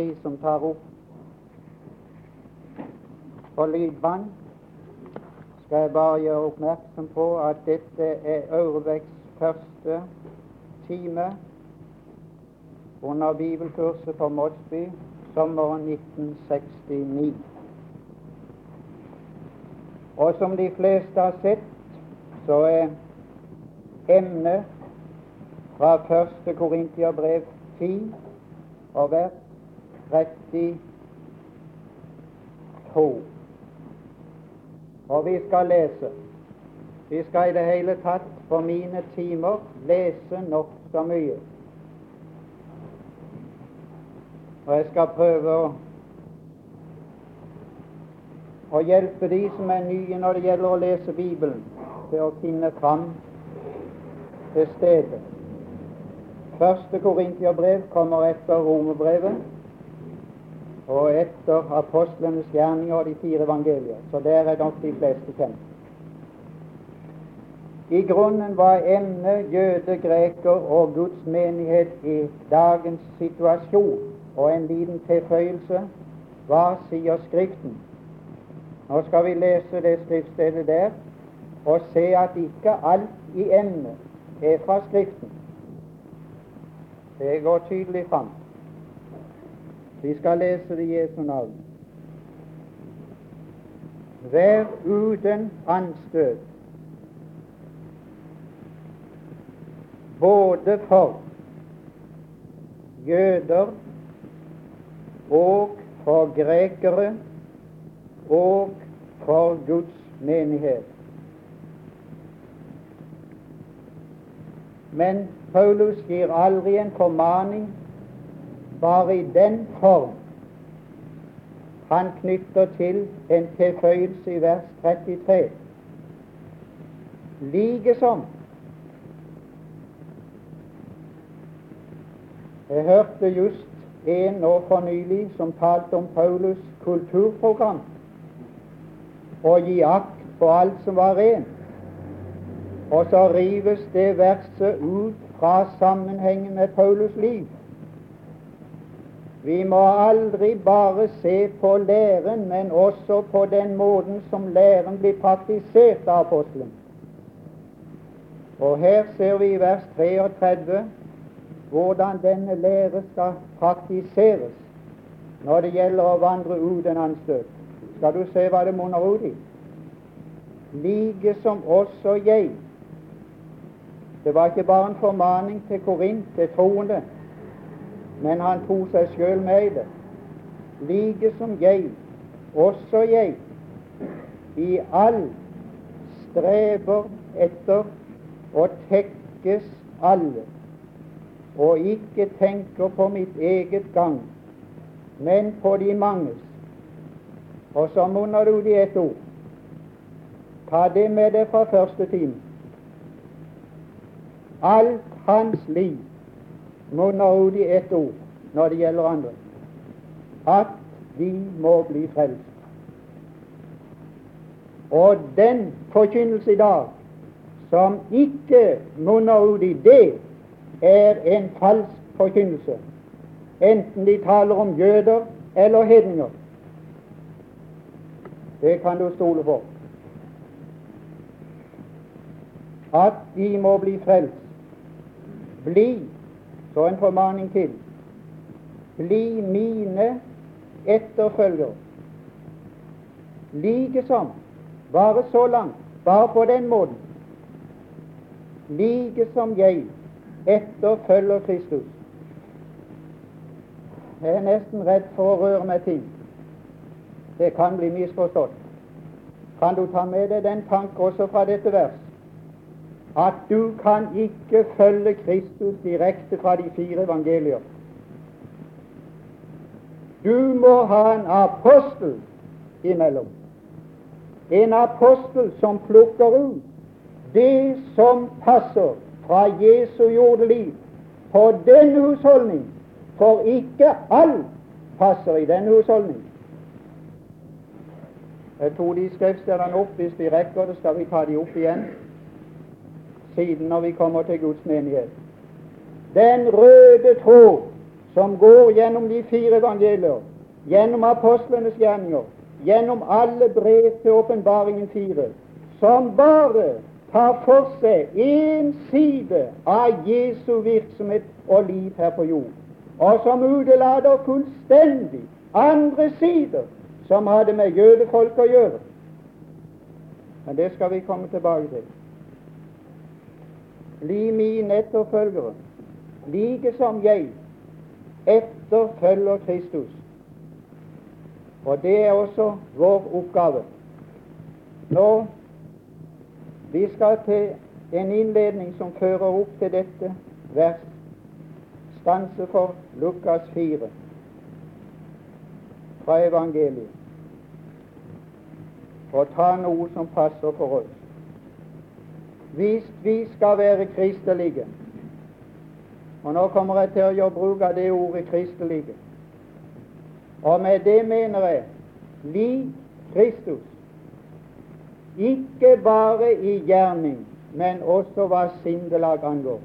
de som tar opp på lydbånd, skal jeg bare gjøre oppmerksom på at dette er Aurebecks første time under bibelkurset på Målsby sommeren 1969. Og som de fleste har sett, så er emnet fra første Korintiabrev 10 og vers 32. Og vi skal lese. Vi skal i det hele tatt på mine timer lese nokså mye. Og jeg skal prøve å, å hjelpe de som er nye når det gjelder å lese Bibelen, til å finne fram til stedet. Første Korintiabrev kommer etter Romerbrevet og etter apostlenes gjerninger og de fire evangelier. Så der er nok de fleste kjent. I grunnen var emnet jøde, greker og Guds menighet i dagens situasjon. Og en liten tilføyelse hva sier Skriften? Nå skal vi lese det skriftstedet der og se at ikke alt i emnet er fra Skriften. Det går tydelig fram. Vi skal lese det i Jesu navn. Vær uten anstøt, både for jøder og for grekere og for Guds menighet. Men Paulus gir aldri en formaning bare i den form han knytter til en tilføyelse i vers 33. Likesom Jeg hørte just en nå for nylig som talte om Paulus kulturprogram og gi akt på alt som var rent. Og så rives det verset ut fra sammenhengen med Paulus liv. Vi må aldri bare se på læren, men også på den måten som læren blir praktisert av apostelen. Og her ser vi i vers 33 hvordan denne lære skal praktiseres når det gjelder å vandre uten anstøt. Skal du se hva det munner ut i? Like som også jeg det var ikke bare en formaning til Korint, til troende, men han tok seg sjøl med i det. Like som jeg, også jeg, i all strever etter å tekkes alle, og ikke tenker på mitt eget gang, men på de manges. Og så munner det ut i ett ord. Ta det med deg fra første time. Alt hans liv munner ut i ett ord når det gjelder andre at de må bli frelst. Og den forkynnelse i dag som ikke munner ut i det, er en falsk forkynnelse, enten de taler om jøder eller hedninger. Det kan du stole på. At de må bli frelst. Bli, så en formaning til, bli mine etterfølger. Likesom, bare så langt, bare på den måten, like som jeg etterfølger Kristus. Jeg er nesten redd for å røre meg ting. Det kan bli misforstått. Kan du ta med deg den tanke også fra dette vers? At du kan ikke følge Kristus direkte fra de fire evangelier. Du må ha en apostel imellom. En apostel som plukker ut det som passer fra Jesu jordeliv på den husholdning, for ikke alt passer i den husholdning. Jeg tok de skriftstedene opp. Hvis vi rekker det, skal vi ta de opp igjen siden når vi kommer til Guds menighet. Den røde tråd som går gjennom de fire evangelier, gjennom apostlenes gjerninger, gjennom alle brev til åpenbaringen fire, som bare tar for seg én side av Jesu virksomhet og liv her på jord, og som utelater fullstendig andre sider som hadde med jødefolk å gjøre. Men det skal vi komme tilbake til. Bli min etterfølgere, like som jeg etterfølger Kristus. Og det er også vår oppgave. Nå vi skal til en innledning som fører opp til dette vers. Stanse for Lukas 4 fra evangeliet. Og ta noe som passer for oss. Hvis vi skal være kristelige Og nå kommer jeg til å gjøre bruk av det ordet 'kristelige'. Og med det mener jeg lik Kristus. Ikke bare i gjerning, men også hva sindelag angår.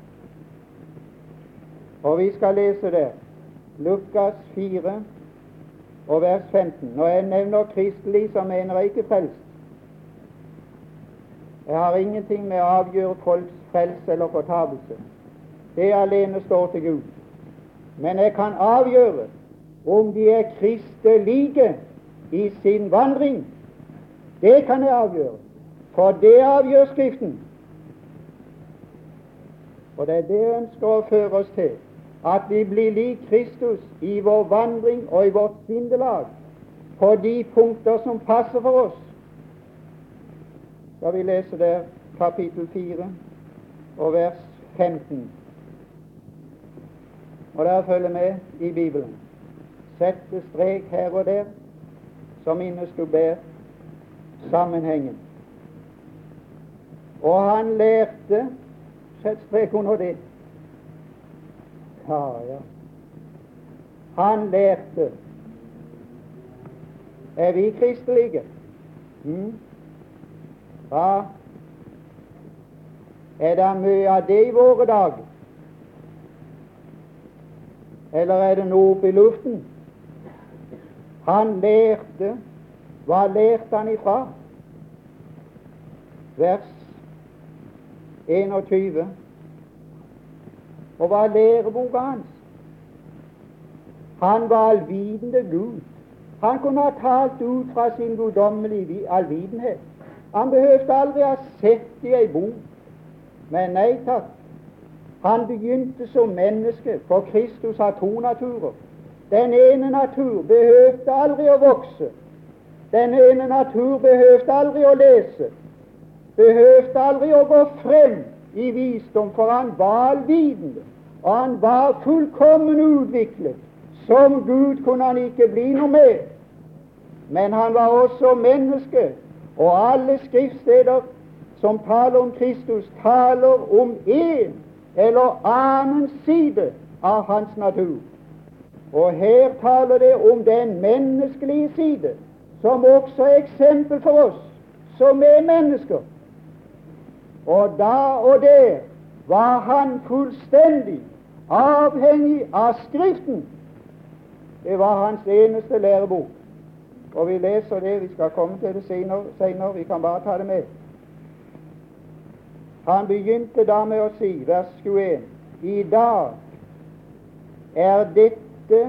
Og vi skal lese der Lukas 4 og vers 15. Når jeg nevner kristelig, så mener jeg ikke frelst. Jeg har ingenting med å avgjøre folks frelse eller fortapelse. Det alene står til Gud. Men jeg kan avgjøre om de er kristelige i sin vandring. Det kan jeg avgjøre, for det avgjør Skriften. Og det er det jeg ønsker å føre oss til, at vi blir lik Kristus i vår vandring og i vårt sindelag på de punkter som passer for oss. Skal vi lese der kapittel 4 og vers 15. Og der følger med i Bibelen. Sette strek her og der som ber sammenhengen. Og han lærte Sett strek under det. Ja, ja. Han lærte. Er vi kristelige? Mm. Ja. Er det mye av det i våre dager? Eller er det noe oppe i luften? Han lærte Hva lærte han ifra? Vers 21. Og hva er læreboka hans? Han var allvitende Gud. Han kunne ha talt ut fra sin guddommelige allvitenhet. Han behøvde aldri ha sett i ei bok. Men nei takk. Han begynte som menneske, for Kristus har to naturer. Den ene natur behøvde aldri å vokse. Den ene natur behøvde aldri å lese. Behøvde aldri å gå frem i visdom, for han var allvitende. Og han var fullkommen utviklet. Som Gud kunne han ikke bli noe mer. Men han var også menneske, og alle skriftsteder som taler om Kristus, taler om én eller annen side av hans natur. Og her taler det om den menneskelige side, som også er eksempel for oss som er mennesker. Og da og der var han fullstendig avhengig av Skriften. Det var hans eneste lærebok. Og vi leser det, vi skal komme til det senere, vi kan bare ta det med. Han begynte da med å si, vers 21, i dag er dette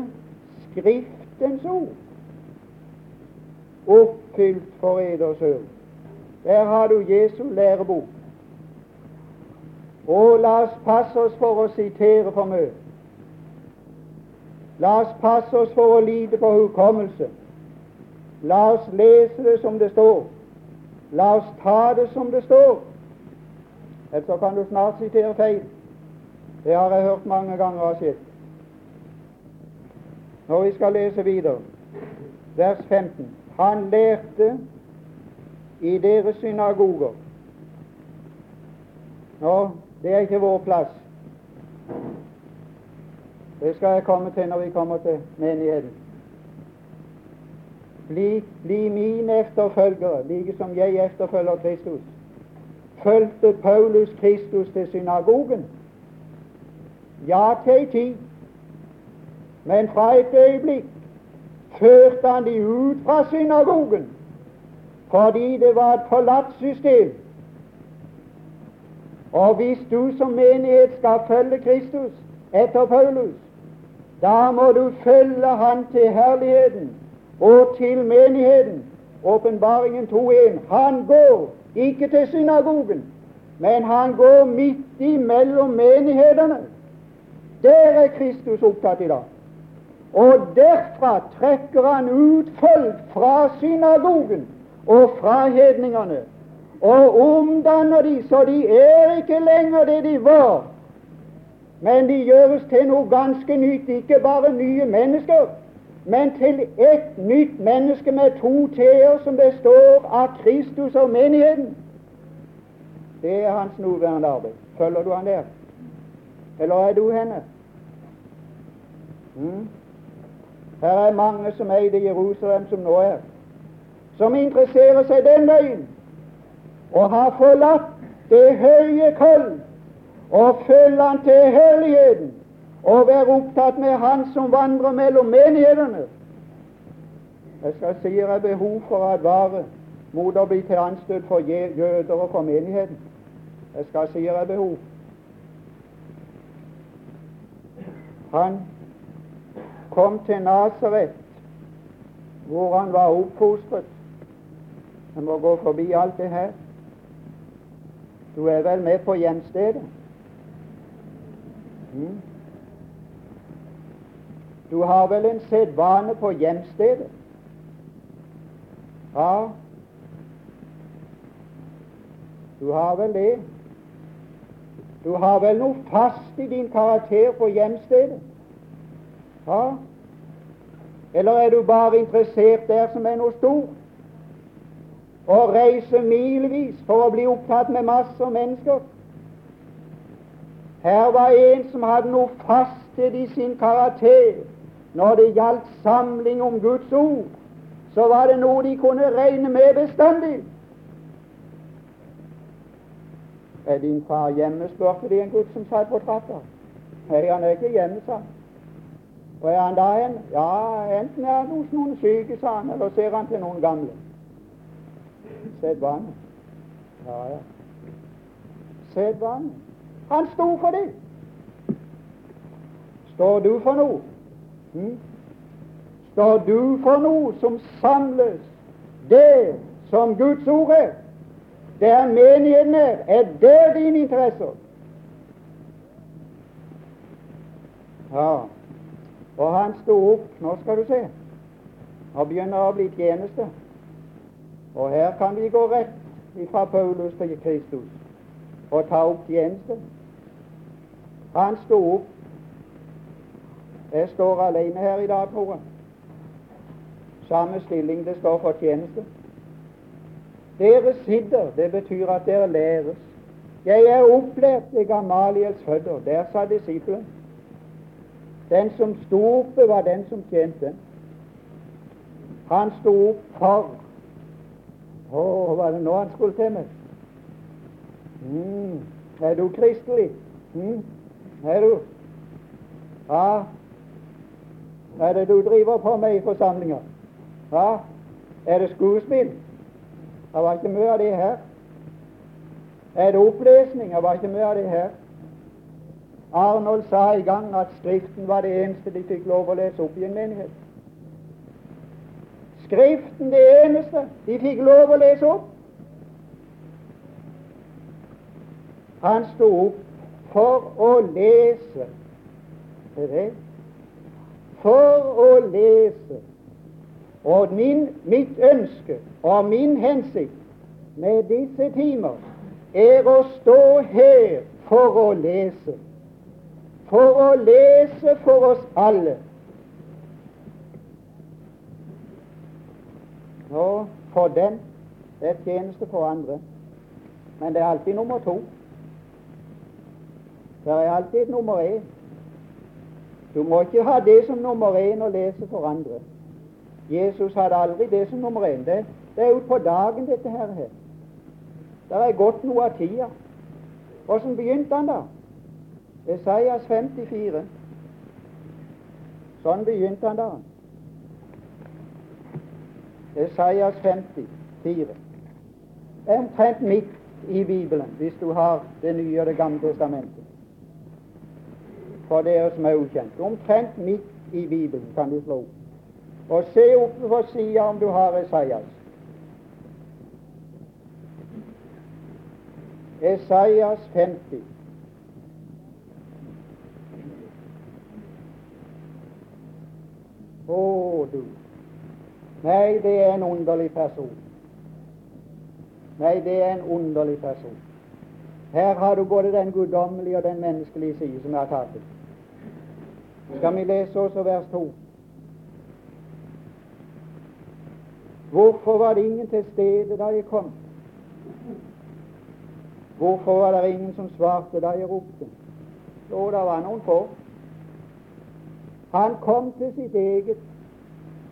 Skriftens ord oppfylt for eders øre. Der har du Jesu lærebok. Og la oss passe oss for å sitere for mye. La oss passe oss for å lide på hukommelse. La oss lese det som det står. La oss ta det som det står. Ellers så kan du snart sitere feil. Det har jeg hørt mange ganger har skjedd når vi skal lese videre, vers 15. Han lærte i deres synagoger. Nå, det er ikke vår plass. Det skal jeg komme til når vi kommer til menigheten. Bli, bli min efterfølgere, like som jeg efterfølger Kristus. Fulgte Paulus Kristus til synagogen? Ja, til ei tid Men fra et øyeblikk førte han de ut fra synagogen fordi det var et forlatt system. Og hvis du som menighet skal følge Kristus etter Paulus, da må du følge Han til herligheten og til menigheten. Åpenbaringen 2.1. Han går ikke til synagogen, men han går midt imellom menighetene. Der er Kristus opptatt i dag. Og derfra trekker han ut folk fra synagogen og fra hedningene og omdanner de så de er ikke lenger det de var, men de gjøres til noe ganske nytt. Ikke bare nye mennesker, men til ett nytt menneske med to t-er som består av Kristus og menigheten. Det er hans nåværende arbeid. Følger du han der? Eller er du henne? Mm. Her er mange som er i Jerusalem som nå er, som interesserer seg den veien, og har forlatt det høye kall og følger Han til herligheten og være opptatt med Han som vandrer mellom menighetene. Jeg skal si det er behov for å advare mot å bli til anstøt for jøder og for menigheten. Jeg skal si det er behov. Han kom til Nasaret, hvor han var oppfostret. Jeg må gå forbi alt det her. Du er vel med på hjemstedet? Mm. Du har vel en sedvane på hjemstedet? Ja, du har vel det. Du har vel noe fast i din karakter på hjemstedet? Ja. Eller er du bare interessert der som er noe stort? Å reise milevis for å bli opptatt med masse mennesker? Her var en som hadde noe fast i sin karakter. Når det gjaldt samling om Guds ord, så var det noe de kunne regne med bestandig. Er din far hjemme? spurte de en gutt som satt på trappa. Nei, han er ikke hjemme, sa han. Og er han da hen? Ja, enten er han hos noen syke, sa han, eller ser han til noen gamle. Sedvane. Ja, ja. Sedvane. Han sto for det. Står du for noe? Hm? Står du for noe som samles det som Guds ord er? Der menigheten er, er der dine interesser. Ja, og han sto opp. Nå skal du se. Han begynner å bli tjeneste. Og her kan vi gå rett fra Paulus til Kristus og ta opp tjeneste. Han sto opp. Jeg står alene her i dag, tror jeg. Samme stilling det står for tjeneste. Dere sitter, det betyr at dere læres. Jeg er opplært ved Gamaliels fødder. Der sa disiplen. Den som sto oppe, var den som tjente. Han sto opp for Å, var det nå han skulle til meg? Mm. Er du kristelig? Mm. Er du? Ja. Hva er det du driver på med i forsamlinga? Hva? Er det skuespill? Det var ikke mye av det her. Er det opplesning? Det var ikke mye av det her. Arnold sa i gang at Skriften var det eneste de fikk lov å lese opp i en menighet. Skriften det eneste de fikk lov å lese opp. Han sto opp for å lese. Er det? For å lese. Og min, mitt ønske og min hensikt med disse timer er å stå her for å lese. For å lese for oss alle. Nå, for den det er tjeneste for andre, men det er alltid nummer to. Det er alltid nummer én. Du må ikke ha det som nummer én å lese for andre. Jesus hadde aldri det som nummer én. Det, det er utpå dagen, dette her. Det er gått noe av tida. Åssen begynte han da? Esaias 54. Sånn begynte han da. Esaias 50, 4. Det er omtrent midt i Bibelen, hvis du har Det nye og Det gamle testamentet. For dere som er ukjent. Omtrent midt i Bibelen kan du slå. Og se oppe på sida om du har Esaias. Esaias 50. Å, du. Nei, det er en underlig person. Nei, det er en underlig person. Her har du både den guddommelige og den menneskelige side som jeg har tatt. Skal vi lese også vers 2? Hvorfor var det ingen til stede da jeg kom? Hvorfor var det ingen som svarte da jeg ropte? Jo, det var noen få. Han kom til sitt eget,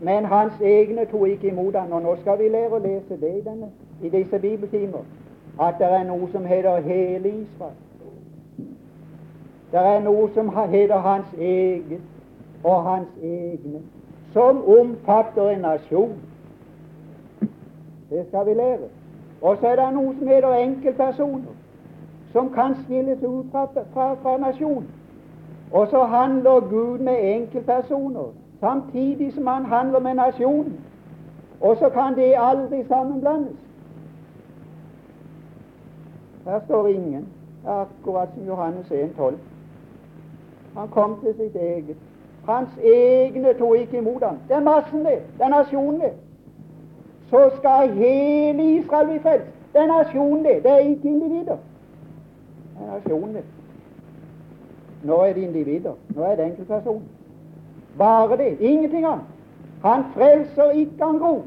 men hans egne tok ikke imot ham. Og nå skal vi lære å lese det i, denne, i disse bibeltimer, at det er noe som heter hele Israel. Det er noe som heter hans eget og hans egne, som omfatter en nasjon. Det skal vi lære. Og så er det noe som heter enkeltpersoner, som kan skilles ut fra, fra, fra nasjonen. Og så handler Gud med enkeltpersoner samtidig som han handler med nasjonen. Og så kan det aldri sammenblandes. Her står ingen, akkurat som Johannes 1,12. Han kom til sitt eget. Hans egne tok ikke imot ham. Det er massen, det. Er nasjonen, det. Så skal hele Israel bli frelst. Det er nasjonen, det. Er ikke individer. Det er nasjonen, det. Nå er det individer. Nå er det enkeltpersoner. Bare det. Ingenting annet. Han frelser ikke han gro.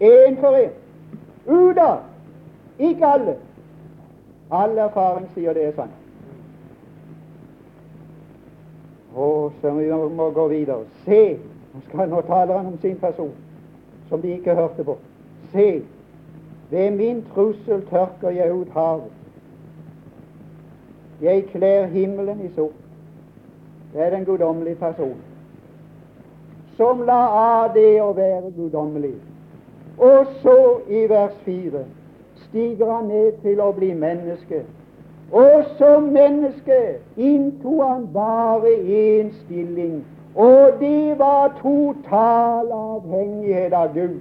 Én for én. Ut av. Ikke alle. All erfaring sier det er sant. Og så vi må gå videre. Se! Nå, taler han om sin person, som de ikke hørte på. Se! Ved min trussel tørker jeg ut havet. Jeg kler himmelen i sort. Det er den guddommelige person som la av det å være guddommelig. Og så, i vers 4, stiger han ned til å bli menneske. Og som menneske inntok han bare én stilling, og det var total avhengighet av Gud.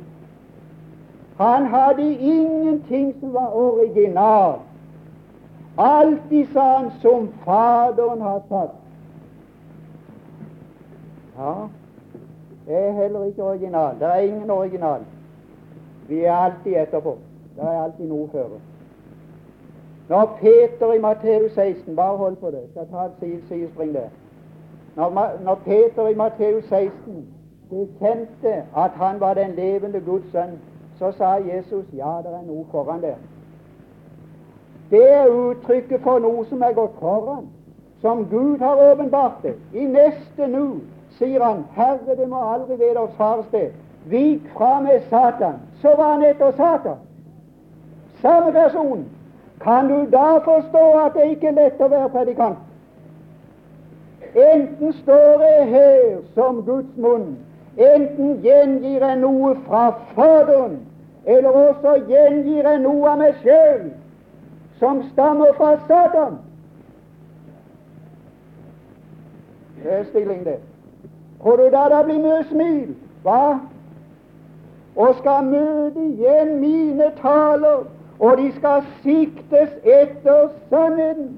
Han hadde ingenting som var original. Alltid sa han som Faderen har sagt. Ja, det er heller ikke original. Det er ingen original. Vi er alltid etterpå. Det er alltid noe før. Når Peter i Matteus 16 Bare hold på det, skal ta et sidespring der. Når, når Peter i Matteus 16 bekjente at han var den levende Guds sønn, så sa Jesus ja, det er noe foran der. Det er uttrykket for noe som er gått foran, som Gud har åpenbart det. I neste nu sier han, Herre, det må aldri være vederfares sted. Vik fra meg Satan. Så var han etter Satan. Samme person. Kan du da forstå at det ikke er lett å være predikant? Enten står jeg her som Guds munn, enten gjengir jeg noe fra Faderen, eller også gjengir jeg noe av meg sjøl som stammer fra Satan. Det er stilling, det. Tror du da det blir mye smil? Hva? Og skal møte igjen mine taler, og de skal siktes etter sannheten.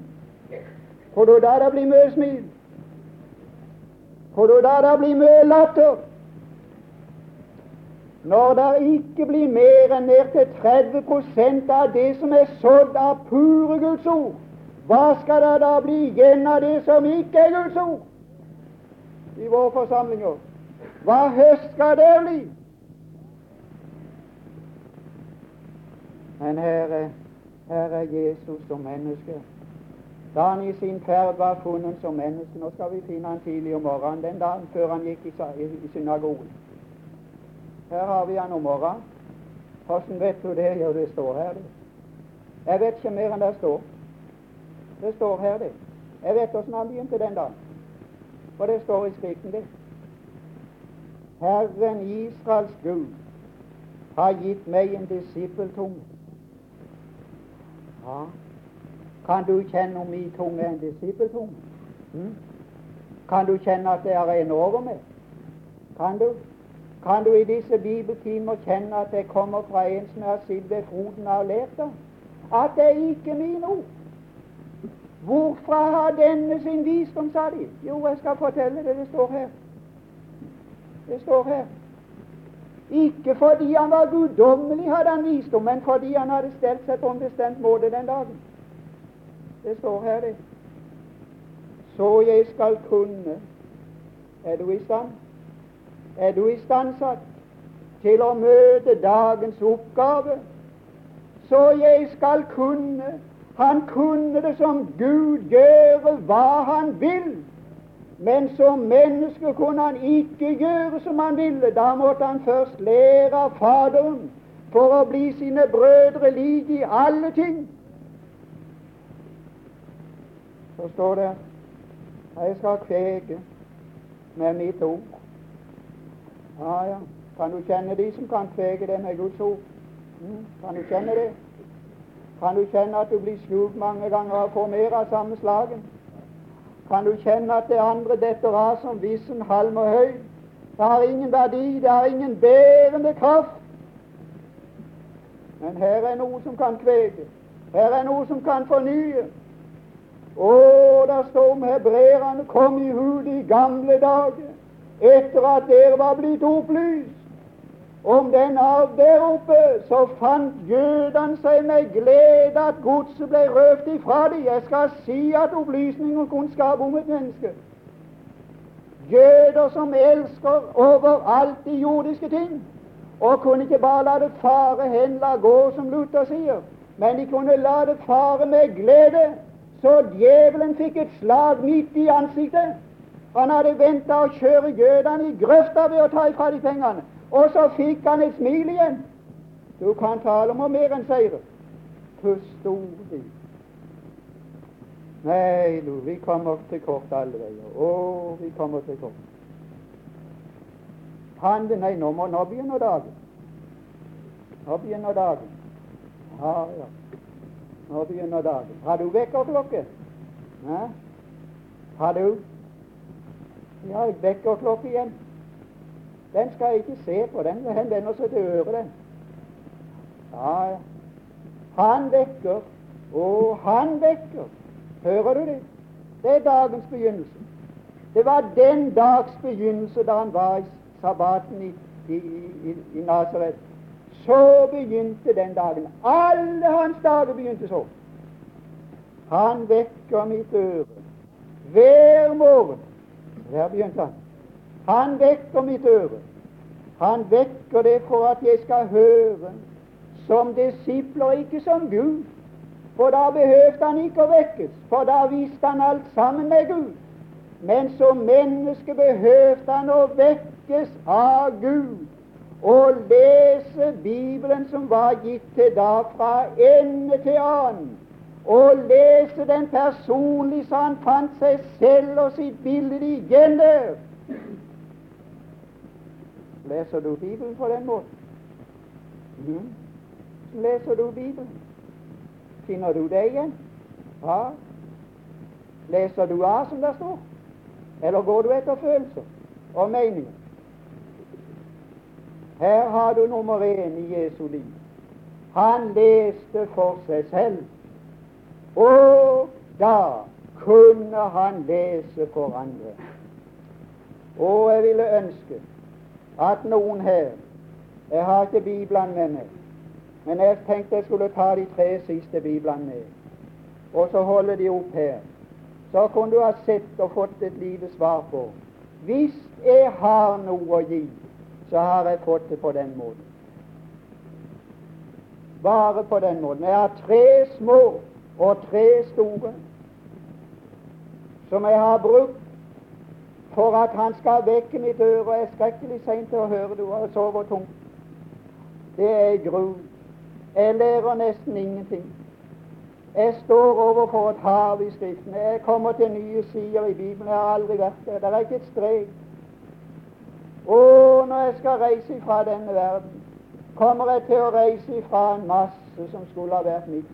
For da det blir mye smil? er da det blir mye latter? Når det ikke blir mer enn ned til 30 av det som er sådd av pure Guds ord, hva skal det da bli igjen av det som ikke er Guds ord? i våre forsamlinger. Hva høst skal det bli? Men her er, her er Jesus som menneske. Da han i sin ferd var funnet som menneske Nå skal vi finne han tidlig om morgenen, den dagen før han gikk i, i synagogen. Her har vi han om morgenen. Hvordan vet du det? Jo, det står her, det. Jeg vet ikke mer enn det står. Det står her, det. Jeg vet åssen han begynte den dagen. For det står i Skriften, det. Herren Israels Gud har gitt meg en disippeltunge. Ja, kan du kjenne om min tunge er en disippeltunge? Mm? Kan du kjenne at det er en over meg? Kan du? Kan du i disse bibeltimer kjenne at det kommer fra en som har sittet ved foten av lært? At det er ikke mine ord. Hvorfra har denne sin visdom, sa de? Jo, jeg skal fortelle det. Det står her. Det står her. Ikke fordi han var guddommelig, hadde han visdom, men fordi han hadde stelt seg på en bestemt måte den dagen. Det står her, det. Så jeg skal kunne Er du i stand? Er du istandsatt til å møte dagens oppgave? Så jeg skal kunne Han kunne det som Gud gjøre hva han vil. Men som menneske kunne han ikke gjøre som han ville. Da måtte han først lære av Faderen for å bli sine brødre lik i alle ting. Så står det jeg skal kveke med mitt ord. Ja, ja. Kan du kjenne de som kan kveke det med Guds ord? Mm, kan du kjenne det? Kan du kjenne at du blir sjuk mange ganger og får mer av samme slagen? Kan du kjenne at det andre detter av som vissen, halm og høy? Det har ingen verdi, det har ingen bærende kraft. Men her er noe som kan kvege. Her er noe som kan fornye. Å, der står om hebreerne kom i hud i gamle dager, etter at dere var blitt opplyst om den arv der oppe, så fant jødene seg med glede at godset ble røvet ifra dem. Jeg skal si at opplysning og kunnskap om et menneske Jøder som elsker overalt de jordiske ting, og kunne ikke bare la det fare hen, la gå, som Luther sier, men de kunne la det fare med glede så djevelen fikk et slag midt i ansiktet. Han hadde venta å kjøre jødene i grøfta ved å ta ifra de pengene. Og så fikk han et smil igjen. Du kan tale om mer enn seire. stor de? Nei, du, vi kommer til kort alle veier. Å, vi kommer til kort. Han, nei, nå, må, nå begynner dagen. Nå begynner dagen. Ja, ja. Nå begynner dagen. Har du vekkerklokke? Har du? Ja, vekkerklokke igjen. Den skal jeg ikke se på. Den vender seg til øret, den. Ja. Han vekker, og han vekker. Hører du det? Det er dagens begynnelse. Det var den dags begynnelse da han var i sabbaten i, i, i, i Nasaret. Så begynte den dagen. Alle hans dager begynte så. Han vekker mitt øre hver morgen. Der begynte han. Han vekker mitt øre. Han vekker det for at jeg skal høre som disipler, ikke som Gud. For da behøvde han ikke å vekkes, for da visste han alt sammen med Gud. Men som menneske behøvde han å vekkes av Gud og lese Bibelen som var gitt til da, fra ende til annen, og lese den personlig så han fant seg selv og sitt bilde igjen der. Leser du Bibelen på den måten? Mm. Leser du Bibelen? Finner du det igjen? Ja. Leser du av som det står? Eller går du etter følelser og meninger? Her har du nummer én i Jesu liv. Han leste for seg selv, og da kunne han lese for andre. Og jeg ville ønske at noen her Jeg har ikke Bibelen med meg, men jeg tenkte jeg skulle ta de tre siste Biblene med, og så holde de opp her. Så kunne du ha sett og fått et lite svar på hvis jeg har noe å gi så har jeg fått det på den måten. Bare på den måten. Jeg har tre små og tre store som jeg har brukt for at han skal vekke mitt øre. Jeg er skrekkelig seint til å høre det, og sover tungt. Det er gru. Jeg lærer nesten ingenting. Jeg står overfor et hav i Skriften. Jeg kommer til nye sider i Bibelen. Jeg har aldri vært der. Det er ikke et strek. Å, når jeg skal reise fra denne verden, kommer jeg til å reise fra en masse som skulle ha vært mitt.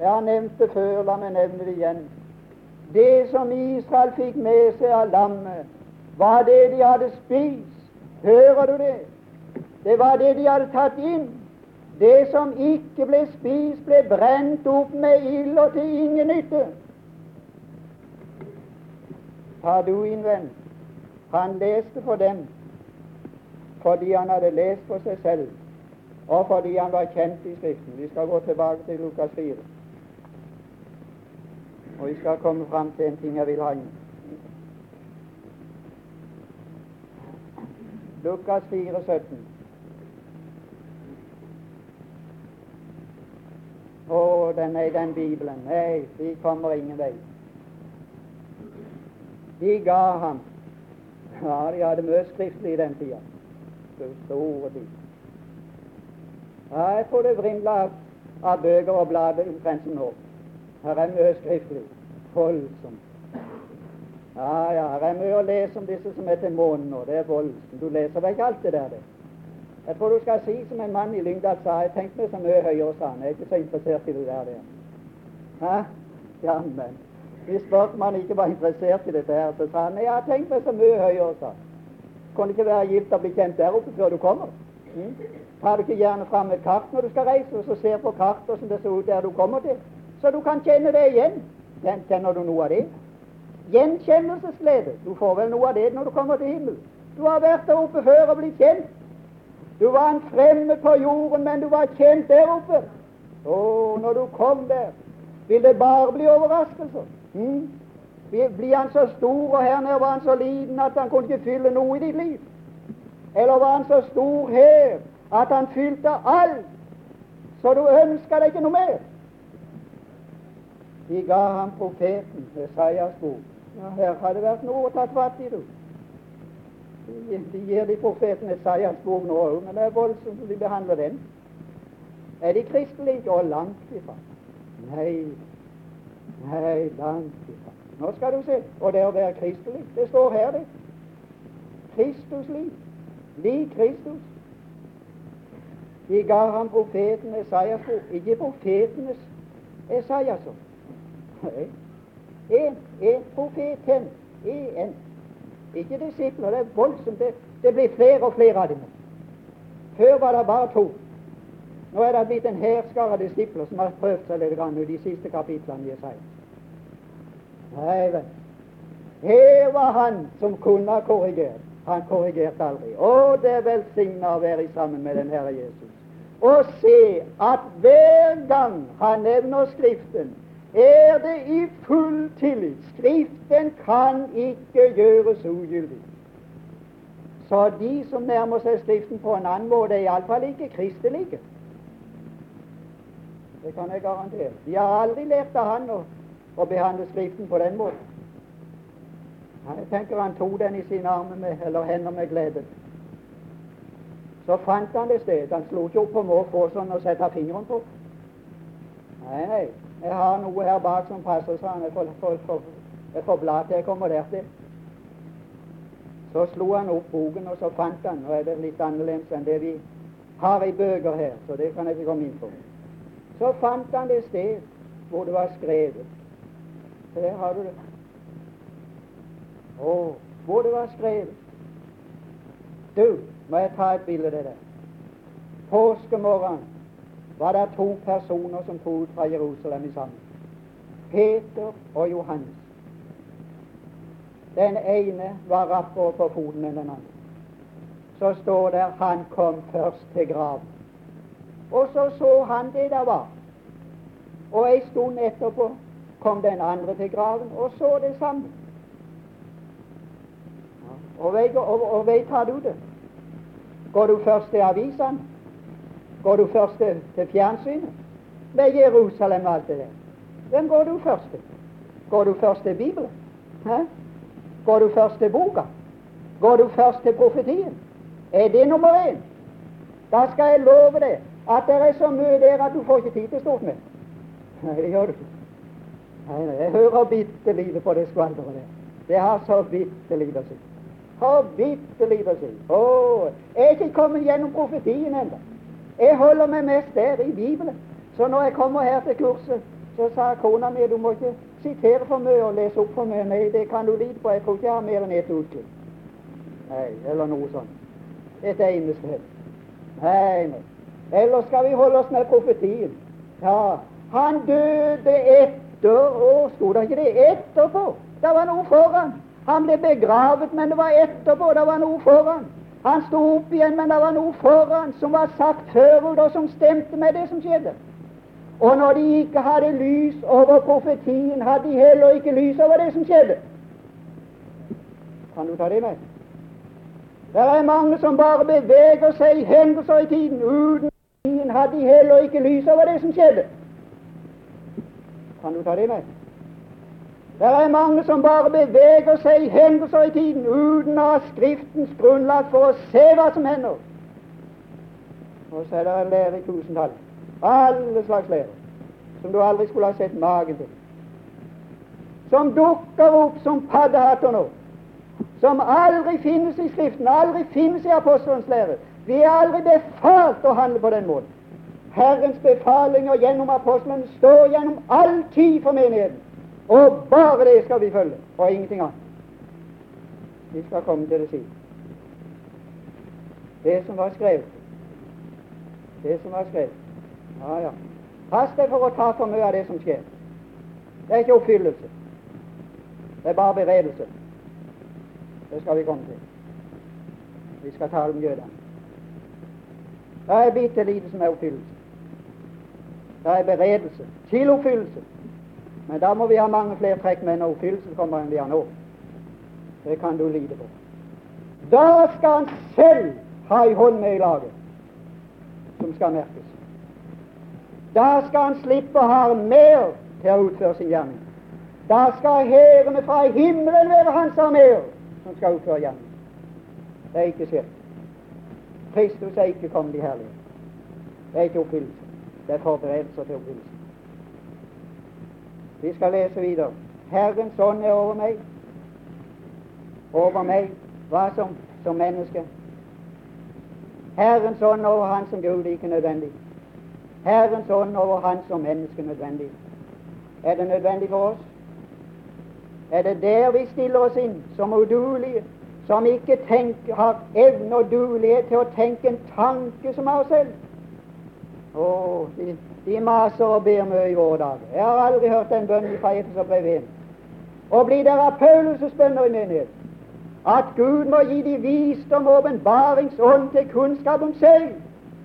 Jeg har nevnt det før, la meg nevne det igjen. Det som Israel fikk med seg av lammet, var det de hadde spist. Hører du det? Det var det de hadde tatt inn. Det som ikke ble spist, ble brent opp med ild og til ingen nytte. Paduin, venn, han leste for dem fordi han hadde lest for seg selv, og fordi han var kjent i Skriften. Vi skal gå tilbake til Lukas 4. Og vi skal komme fram til en ting jeg vil ha inn. Lukas 4, 17. Å, den er i den Bibelen. Nei, vi kommer ingen vei. De ga ham Ja, de hadde mye skriftlig i den tida. Store tid. Ja, jeg tror det vrimler av, bøker og blader omtrent som nå. Her er mye skriftlig. Voldsomt. Ja, ja, her er mye å lese om disse som er til månen nå. Det er voldsomt. Du leser vel ikke alt det der, det? Jeg tror du skal si som en mann i Lyngdal sa, jeg tenkte meg så mye høyere, sa han. Jeg er ikke så interessert i det der. det. Hæ? Jammen. Vi spurte om ikke var interessert i dette her, så sa han jeg tenk meg så mye høyere, sa Kan Kunne ikke være gift å bli kjent der oppe før du kommer. Mm? Tar du ikke gjerne fram et kart når du skal reise, og så ser på kartet hvordan det ser ut der du kommer til, så du kan kjenne det igjen. Kjenner du noe av det? Gjenkjennelsesglede. Du får vel noe av det når du kommer til himmelen. Du har vært der oppe før og blitt kjent. Du var en fremmed på jorden, men du var kjent der oppe. Å, når du kom der, vil det bare bli overraskelser. Mm? Blir han så stor, og her nede var han så liten at han kunne ikke fylle noe i ditt liv? Eller var han så stor her at han fylte alt, så du ønska deg ikke noe mer? De ga ham profeten Esaias bok. Ja, her har det vært noe å ta fatt i, du. De, de gir de profeten Esaias bok nå òg, men det er voldsomt som de behandler den. Er de kristelige? Og langt ifra. Nei, nei, langt ifra. Nå skal du se. Og det å være kristelig, det står her, det. Kristusliv. Lik Kristus. De ga ham profeten Esaias bok. Ikke profetenes Esaias. Nei. En, en profet hen. En. Ikke disipler. Det er voldsomt. Det, det blir flere og flere av dem. Før var det bare to. Nå er det blitt en hærskare av disipler som har prøvd seg litt grann i de siste kapitlene i Jesaja. Nei vel. Her var han som kunne ha korrigert. Han korrigerte aldri. Å, det er velsigna å være sammen med den Herre Jesus. Og se at hver gang han nevner Skriften, er det i full tillit. Skriften kan ikke gjøres ugyldig. Så de som nærmer seg Skriften på en annen måte, er iallfall ikke kristelige. Det kan jeg garantere. De har aldri lært av han å, å behandle Skriften på den måten. Jeg tenker han tok den i sine armer med, eller hender med glede. Så fant han det sted. Han slo ikke opp på måfå sånn og sette fingeren på. Nei, nei. Jeg har noe her bak som passer, han. Jeg får, får, får, får bla til jeg kommer der til. Så slo han opp boken, og så fant han Nå er det litt annerledes enn det vi har i bøker her, så det kan jeg ikke komme inn på. Så fant han det sted hvor det var skrevet. Der har du det. Å, hvor det var skrevet. Du, må jeg ta et bilde av det der. Påskemorgen var det to personer som dro ut fra Jerusalem sammen. Peter og Johannes. Den ene var rappere på foten enn den andre. Så står det han kom først til graven. Og så så han det der var. Og ei stund etterpå kom den andre til graven og så det samme. Og, veit tar du det? Går du først til avisene? Går du først til, fjernsynet? Med Jerusalem og alt det der. Hvem går du først til? Går du først til Bibelen? Hæ? Går du først til boka? Går du først til profetien? Er det nummer én? Da skal jeg love deg at det er så mye der at du får ikke tid til stort mer. Nei, det gjør du ikke. Nei, nei, jeg hører bitte lite på det skvalderet der. Det har så bitte lite å si. Har bitte lite å si. Å, jeg er ikke kommet gjennom profetien ennå. Jeg holder meg mest der i Bibelen. Så når jeg kommer her til kurset, så sa kona mi du må ikke sitere for mye og lese opp for mye. Nei, det kan du lite på. Jeg tror ikke jeg har mer enn ett utklipp. Nei, eller noe sånt. Et eneste. Nei, nei. Eller skal vi holde oss med profetien? Ja, han døde etter Å, sto det ikke det? Etterpå. Det var noe foran. Han ble begravet, men det var etterpå. Det var noe foran. Han sto opp igjen, men det var noe foran som var sagt forut, og som stemte med det som skjedde. Og når de ikke hadde lys over profetien, hadde de heller ikke lys over det som skjedde. Kan du ta det med? Det er mange som bare beveger seg i hendelser i tiden. Uten profetien hadde de heller ikke lys over det som skjedde. Kan du ta det med? Det er mange som bare beveger seg i hendelser i tiden uten å ha Skriftens grunnlag for å se hva som hender. Og så er det en lærer i tusentall. Alle slags lærer som du aldri skulle ha sett magen til. Som dukker opp som paddehatter nå. Som aldri finnes i Skriften, aldri finnes i apostelens lære. Vi er aldri befalt å handle på den måten. Herrens befalinger gjennom apostlene står gjennom all tid for menigheten. Og bare det skal vi følge, og ingenting annet. Vi skal komme til det siden. Det som var skrevet. Det som var skrevet. Ja, ja. Pass deg for å ta for mye av det som skjer. Det er ikke oppfyllelse. Det er bare beredelse. Det skal vi komme til. Vi skal tale om jødene. Det er bitte lite som er oppfyllelse. Det er beredelse til oppfyllelse. Men da må vi ha mange flere trekk med når oppfyllelsen kommer enn vi har nå. Det kan du lide på. Da skal han selv ha ei hånd med i laget som skal merkes. Da skal han slippe å ha mer til å utføre sin gjerning. Da skal hærene fra himmelen være hans armeer som skal utføre gjerning. Det er ikke skjedd. Kristus er ikke kommet i herlighet. Det er ikke oppfyllelse. Det er forberedelser til oppfyllelse. Vi skal lese videre. Herrens ånd er over meg. Over meg. Hva som? Som menneske. Herrens ånd over han som Gud ikke nødvendig. Herrens ånd over han som menneske nødvendig. Er det nødvendig for oss? Er det der vi stiller oss inn som uduelige, som ikke tenker, har evne og duelighet til å tenke en tanke som av oss selv? Å, de, de, maser og ber mye i våre dager. Jeg har aldri hørt den bønnen fra brev 1. Og blir av Paulus' bønner i menighet at Gud må gi de visdom og åpenbaringsånd til kunnskap om seg.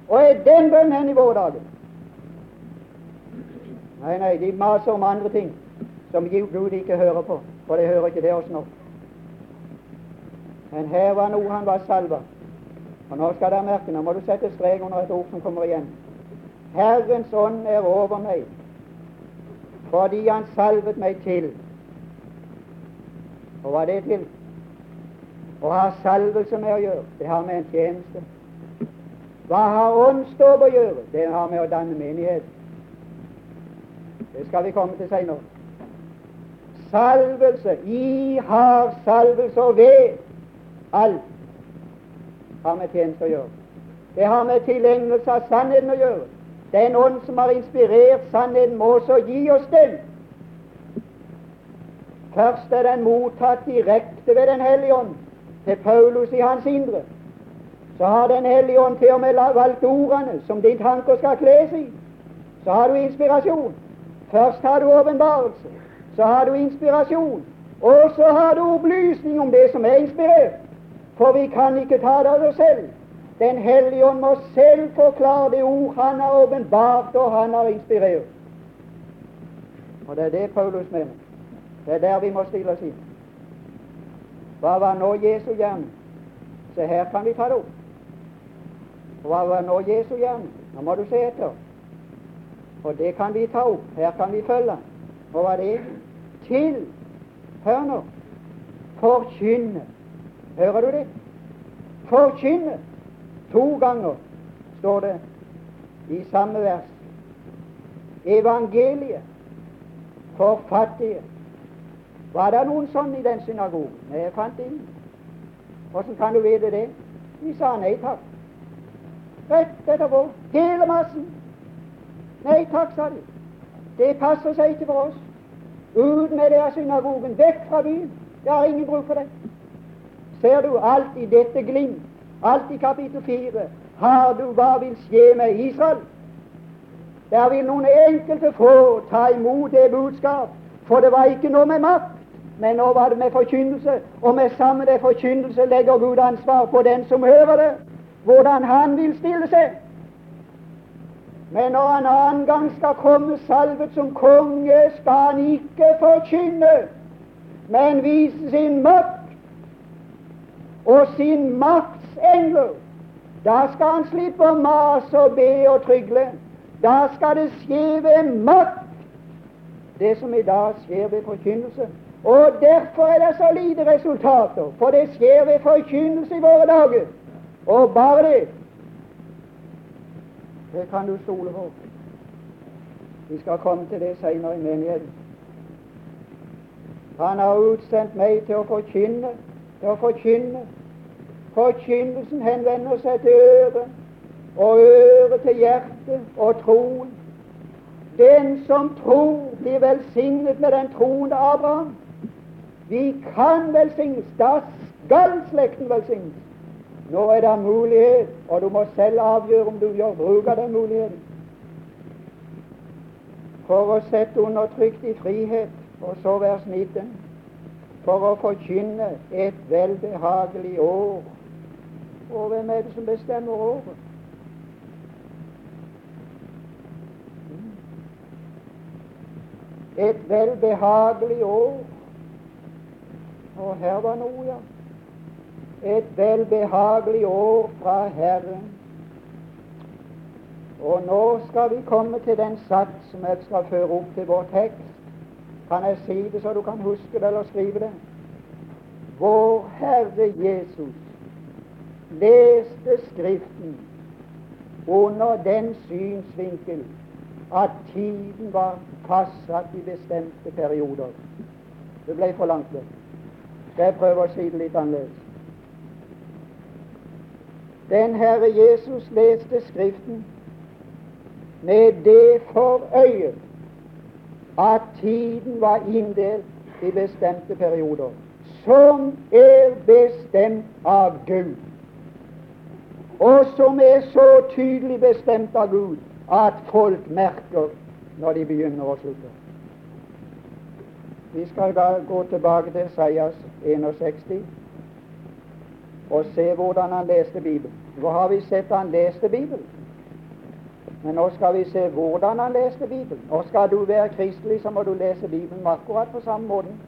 Og er den bønnen hen i våre dager? Nei, nei, de maser om andre ting som Gud ikke hører på, for det hører ikke det oss nå. Men her var noe han var salva. Og nå skal dere merke, nå må du sette strek under et ord som kommer igjen. Herrens ånd er over meg, fordi Han salvet meg til. Og hva er det til? Å ha salvelse med å gjøre, det har med en tjeneste. Hva har åndsdåp å gjøre? Det har med å danne menighet. Det skal vi komme til seinere. Salvelse. I har salvelse og ved. Alt har med tjeneste å gjøre. Det har med tilegnelse av sannheten å gjøre. Den ånd som har inspirert sannheten, må også gi oss den. Først er den mottatt direkte ved Den hellige ånd, til Paulus i hans indre. Så har Den hellige ånd til og med valgt ordene som din tanker skal kles i. Så har du inspirasjon. Først har du åpenbarelse, så har du inspirasjon, og så har du opplysning om det som er inspirert. For vi kan ikke ta det av oss selv. Den hellige ånd må selv forklare det ord han har åpenbart og han har inspirert. Og det er det Paulus mener. Det er der vi må stille oss inn. Hva var nå Jesu gjerning? Se, her kan vi ta det opp. Hva var nå Jesu gjerning? Nå må du se etter. Og det kan vi ta opp. Her kan vi følge. Hva er det? Til Hør nå. Forkynne. Hører du det? Forkynne. To ganger står det i samme vers. evangeliet for fattige. Var det noen sånn i den synagogen? Nei, jeg fant ingen. Hvordan kan du vite det? De sa nei takk. Rett etterpå. Hele massen. Nei takk, sa de. Det passer seg ikke for oss. Ut med det av synagogen. Vekk fra byen. Jeg har ingen bruk for det. Ser du alt i dette glimt, alt i kapittel fire, har du hva vil skje med Israel? Der vil noen enkelte få ta imot det budskap, for det var ikke noe med makt, men nå var det med forkynnelse. Og med samme det forkynnelse legger Gud ansvar på den som hører det, hvordan han vil stille seg. Men når han annen gang skal komme salvet som konge, skal han ikke forkynne, men vise sin makt og sin maktsengler. Da skal han slippe å mase og be og trygle. Da skal det skje ved makt, det som i dag skjer ved forkynnelse. Og derfor er det så lite resultater, for det skjer ved forkynnelse i våre dager. Og bare det. Det kan du stole på. Vi skal komme til det senere i menigheten. Han har utsendt meg til å forkynne, å forkynne. Forkynnelsen henvender seg til øret, og øret til hjertet og troen. Den som tror, blir velsignet med den troende Abraham. Vi kan velsignes. Da skal slekten velsignes. Nå er det mulighet, og du må selv avgjøre om du gjør bruk av den muligheten. For å sette undertrykt i frihet, og så vers 19, for å forkynne et velbehagelig år. Og hvem er det som bestemmer året? et velbehagelig år. Og her var noe, ja. Et velbehagelig år fra Herren. Og nå skal vi komme til den sats som jeg skal føre opp til vår tekst. Kan jeg si det så du kan huske det eller skrive det? Vår Herre Jesus leste Skriften under den synsvinkel at tiden var fastsatt i bestemte perioder. Det ble for langt vekk. Skal jeg prøve å si det litt annerledes? Den Herre Jesus leste Skriften med det for øye at tiden var inndelt i bestemte perioder, som er bestemt av Gud, og som er så tydelig bestemt av Gud at folk merker når de begynner å slutte. Vi skal da gå tilbake til Seias 61 og se hvordan han leste Bibelen. Hvor har vi sett han leste Bibelen, men nå skal vi se hvordan han leste Bibelen. Og skal du være kristelig, så må du lese Bibelen akkurat på samme måten.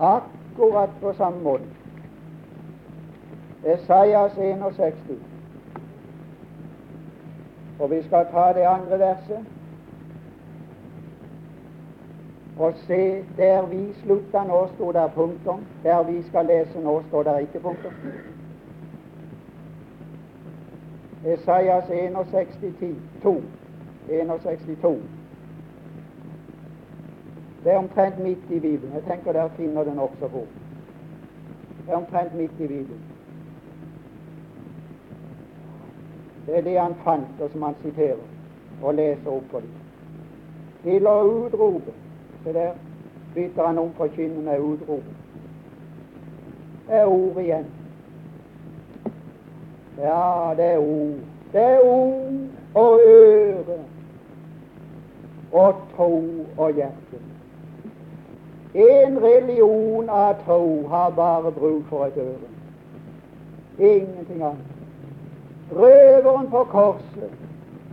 Akkurat på samme måten. Esaias 61. Og vi skal ta det andre verset og se der vi slutta nå, sto der punktum. Der vi skal lese nå, står der ikke punktum. Esaias 61, 2. 61, Det er omtrent midt i Bibelen. Jeg tenker der finner den også fort. Det er omtrent midt i Bibelen. Det er det han fant, og som han siterer og leser opp for dem. Til å utrope Se der bytter han om forkynnende med utrop. Det er ord igjen. Ja, det er ord. Det er ord og øre og tro og hjerte. En religion av tro har bare bruk for et øre. Ingenting annet. Røveren på korset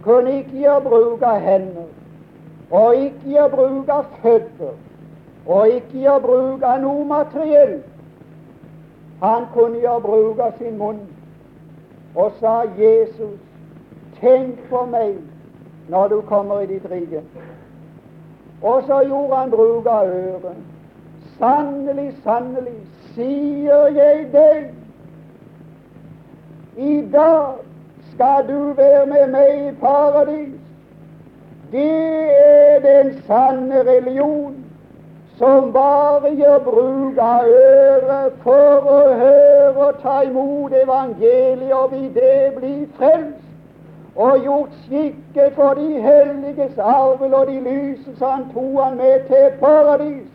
kunne ikke gjøre bruk av hender, og ikke gjøre bruk av føtter, og ikke gjøre bruk av noe materiell. Han kunne gjøre bruk av sin munn og sa, 'Jesus, tenk på meg når du kommer i ditt rike.' Og så gjorde han bruk av øret. Sannelig, sannelig, sier jeg deg, i dag skal du være med meg i paradis. Det er den sanne religion som bare gjør bruk av øret for å høre og ta imot evangeliet og vil det bli frelst og gjort skikket for de helliges arvel og de lyses han tok han med til paradis.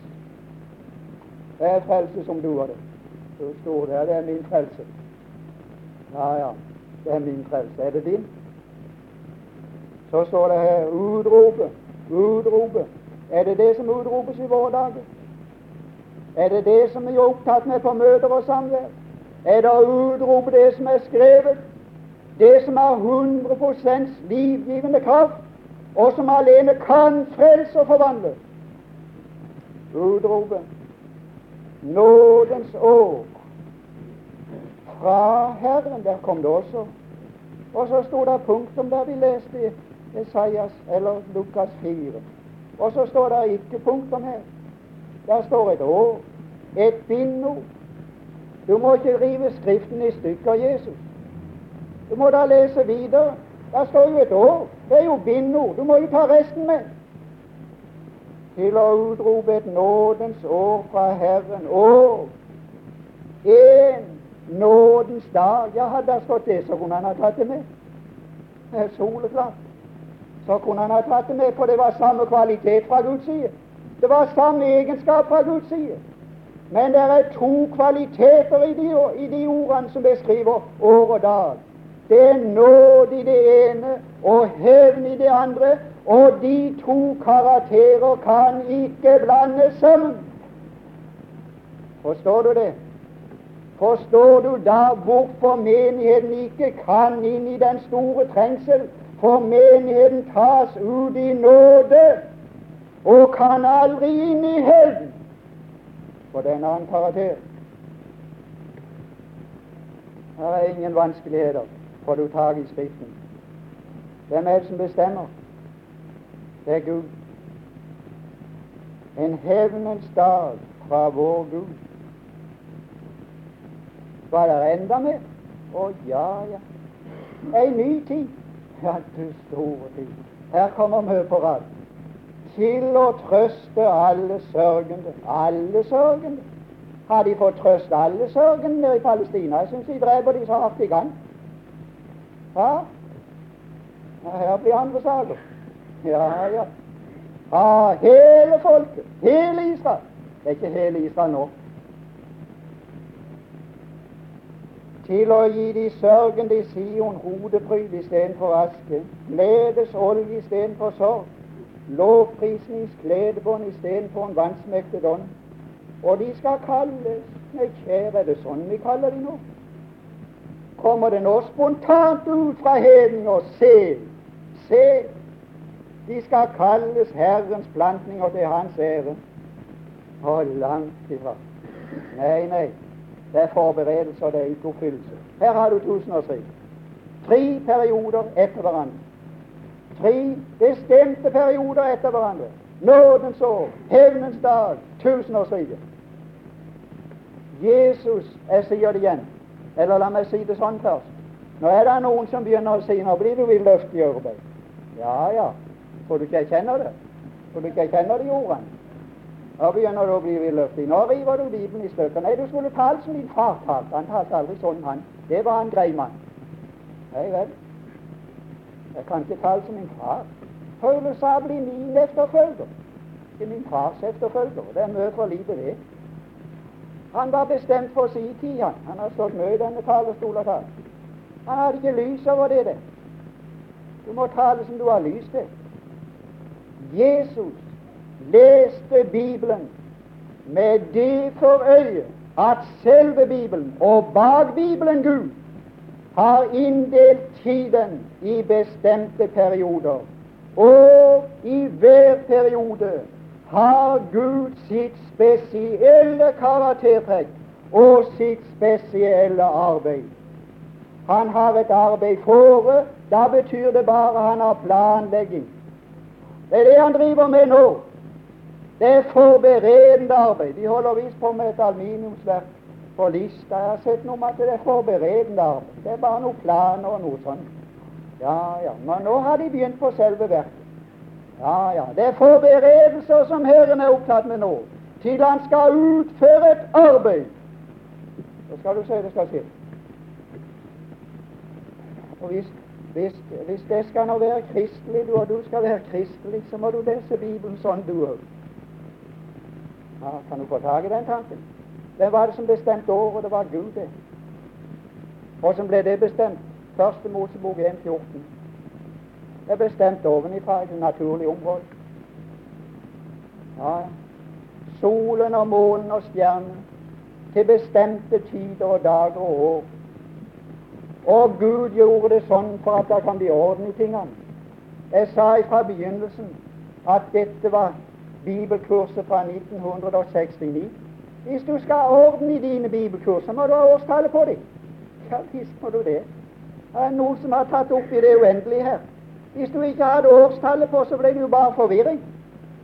Det er frelse som du har det. Så står det det er min frelse. Ja, ja, det er min frelse. Er det din? Så står det her utropet, utropet. Er det det som utropes i våre dager? Er det det som vi er opptatt med på møter og samvær? Er det å utrope det som er skrevet? Det som har 100 livgivende kraft, og som alene kan frelse og forvandle? Utrope nådens år fra Herren. Der kom det også. Og så sto det punktum der vi leste Esaias eller Lukas 4. Og så står det ikke punktum her. Der står et år, et bindord. Du må ikke rive Skriften i stykker, Jesus. Du må da lese videre. Der står jo et år. Det er jo bindord. Du må jo ta resten med. Til å utrope et nådens år fra Herren. År. en nådens dag. Ja, hadde det stått det, så kunne han ha tatt det med. Det er soleklart så kunne han ha tatt det med, for det var samme kvalitet fra Guds side. Det var samme egenskap fra Guds side. Men det er to kvaliteter i de, i de ordene som beskriver år og dag. Det er nåde i det ene og hevn i det andre, og de to karakterer kan ikke blandes sammen. Forstår du det? Forstår du da hvorfor menigheten ikke kan inn i den store trengsel for menigheten tas ut i nåde og kan aldri inn i helden. For det er en annen karakter. Her er ingen vanskeligheter, får du tak i Skriften. Hvem er det som bestemmer? Det er Gud. En hevnens dag fra vår Gud. Hva er det enda med? Å ja, ja. Ei ny tid. Ja, du store tid. Her kommer mye på rad. Til å trøste alle sørgende. Alle sørgende. Har de fått trøst alle sørgende nede i Palestina? Jeg syns de dreper de så hardt de kan. Ja, her blir andre saker. Ja, ja. Ja, hele folket. Hele Israel. Det er ikke hele Israel nå. Til å gi de sørgende i Sion hodepryd istedenfor aske, gledesolje istedenfor sorg, lovprisningskledebånd istedenfor en vansmektet ånd. Og de skal kalles Nei, kjære, er det sånn vi kaller de nå? Kommer det nå spontant ut fra heden og se, se, de skal kalles Herrens plantninger til Hans ære. Og langt ifra. Nei, nei. Det er forberedelse, og det er ikke oppfyllelse. Her har du tusenårsriket. Tre perioder etter hverandre. Tre bestemte perioder etter hverandre. Nådens år, hevnens dag, tusenårsriket. Jesus, jeg sier det igjen, eller la meg si det sånn først. Nå er det noen som begynner å si nå blir du vidløftig i arbeid. Ja, ja. for du ikke jeg det? For du ikke jeg kjenner i ordene? Nå begynner du å bli villøftig. Nå river du Bibelen i stykker. Nei, du skulle tale som din far talte. Han talte aldri sånn, han. Det var en grei mann. Nei vel. Jeg kan ikke tale som min far. Paulus sa bli min efterfølger, ikke min fars efterfølger. Det er mye for lite, det. Han var bestemt for sin tid, han. Han har stått mye i denne talerstolen talt. Han hadde ikke lys over det. det. Du må tale som du har lys til. Jesus leste Bibelen med det for øye at selve Bibelen og bak Bibelen Gud har inndelt tiden i bestemte perioder. Og i hver periode har Gud sitt spesielle karaktertrekk og sitt spesielle arbeid. Han har et arbeid fore. Da betyr det bare han har planlegging. Det er det han driver med nå. Det er forberedende arbeid. De holder visst på med et aluminiumsverk på Lista. Jeg har sett noe om at det er forberedende arbeid. Det er bare noen planer og noe sånt. Ja, ja. Men nå har de begynt på selve verket. Ja, ja. Det er forberedelser som Herren er opptatt med nå, til Han skal utføre et arbeid. Så skal du se det skal skje. Og hvis, hvis, hvis det skal nå være kristelig, du, og du skal være kristelig, så må du lese Bibelen sånn, du òg. Ja, kan du få tak i den tanken? Hvem var det som bestemte året? Det var Gud, det. Hvordan ble det bestemt? Første Mosebok 1.14. Det er bestemt ovenifra i det naturlige området. Ja, solen og månen og stjernen til bestemte tider og dager og år. Og Gud gjorde det sånn for at det kan bli orden i tingene. Jeg sa fra begynnelsen at dette var bibelkurset fra 1969. Hvis du skal ha orden i dine bibelkurser, må du ha årstallet på dem. Ja visst må du det. Det er noen som har tatt opp i det uendelige her. Hvis du ikke hadde årstallet på, så ble det jo bare forvirring.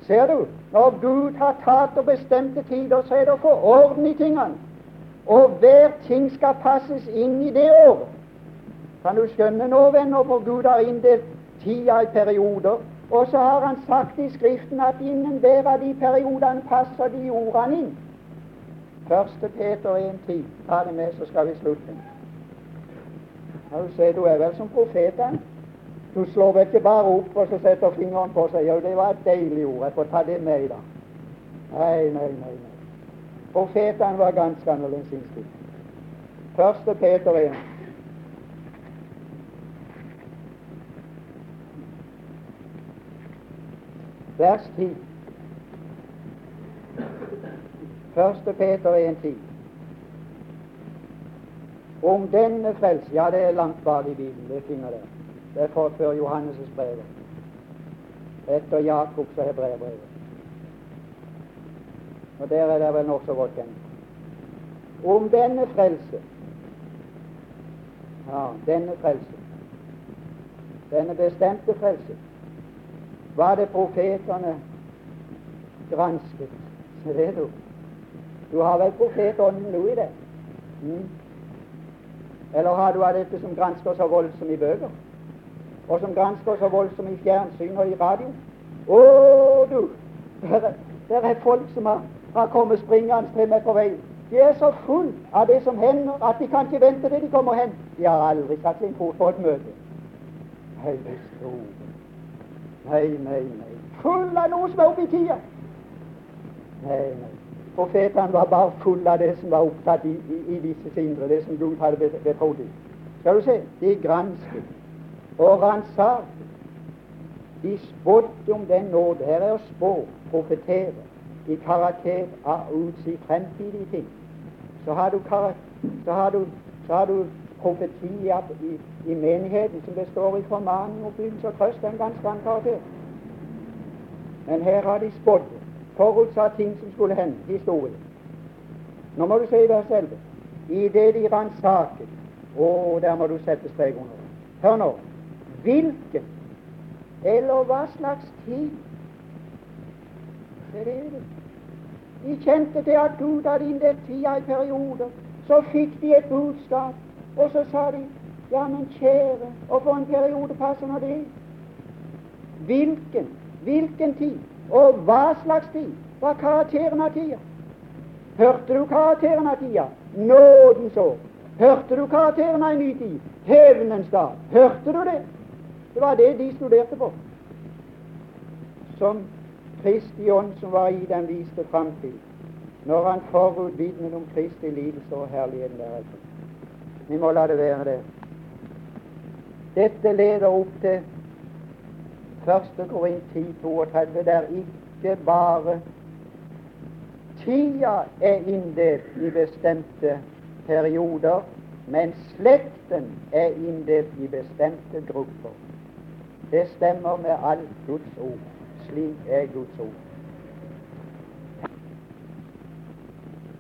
Ser du? Når Gud har tatt og bestemte tider, så er det å få orden i tingene. Og hver ting skal passes inn i det året. Kan du skjønne nå, venner, hvor Gud har inndelt tida i perioder. Og så har Han sagt i Skriften at innen hver av de periodene passer de ordene inn. Første Peter 1,10. Ta det med, så skal vi slutte. Ja, du ser, du er vel som profeten. Du slår vel ikke bare opp og så setter fingeren på seg. Jo, det var et deilig ord. Jeg får ta det med i dag. Nei, nei, nei. nei. Profetene var ganske annerledes innstilt. Første Peter 1. Vers 10. 1. Peter 1,10. Om denne frelse Ja, det er langt bak i Bibelen. Det finner dere. Det er for før Johannes' brev. Etter Jakobs og hebreerbrevet. Og der er det vel nokså godt kjent. Om denne frelse Ja, denne frelse. Denne bestemte frelse var det profetene gransket. Se det, du. Du har vel profetånden nå i det? Mm. Eller har du av dette som gransker så voldsomt i bøker? og som gransker så voldsomt i fjernsyn og i radio. Å, du! Der, der er folk som har, har kommet springende til meg på veien. De er så full av det som hender, at de kan ikke vente til de kommer hen. De har aldri satt sin fot på et møte. Nei, nei, nei, nei. Full av noe som er oppe i tida. Nei, nei. Profetene var bare full av det som var opptatt i, i, i disse indre, det som Gud hadde betrodd dem. Skal du se, de gransket og ransaket. De spådde om den nåde. Her er å spå, profetere, i karakter av utsi fremtidige ting. Så har du, du, du profeti i, i, menigheten, som består i formaning, oppbyggelse og trøst. Er en ganske annen karakter. Men her har de spådd, forutsatt ting som skulle hende, historien. Nå må du se i vers 11. I det de ransaket Å, der må du sette strek under. Hør nå. Hvilken eller hva slags tid? Det er det. De kjente til at Gud hadde inndelt tida i perioder. Så fikk de et budskap, og så sa de ja, men kjære, og for en periode passer nå det? Hvilken? Hvilken tid? Og hva slags tid? var karakteren av tida? Hørte du karakteren av tida? Nådens år. Hørte du karakteren av en ny tid? Hevnens dag. Hørte du det? Det var det de studerte på. Som Kristi ånd som var i den viste framtid, når han forutvidnet om Kristi lidelse og herligheten deretter. Vi må la det være det. Dette leder opp til 1. Korin 10, 32, der ikke bare tida er inndelt i bestemte perioder, men slekten er inndelt i bestemte grupper. Det stemmer med alt Guds ord. Slik er Guds ord.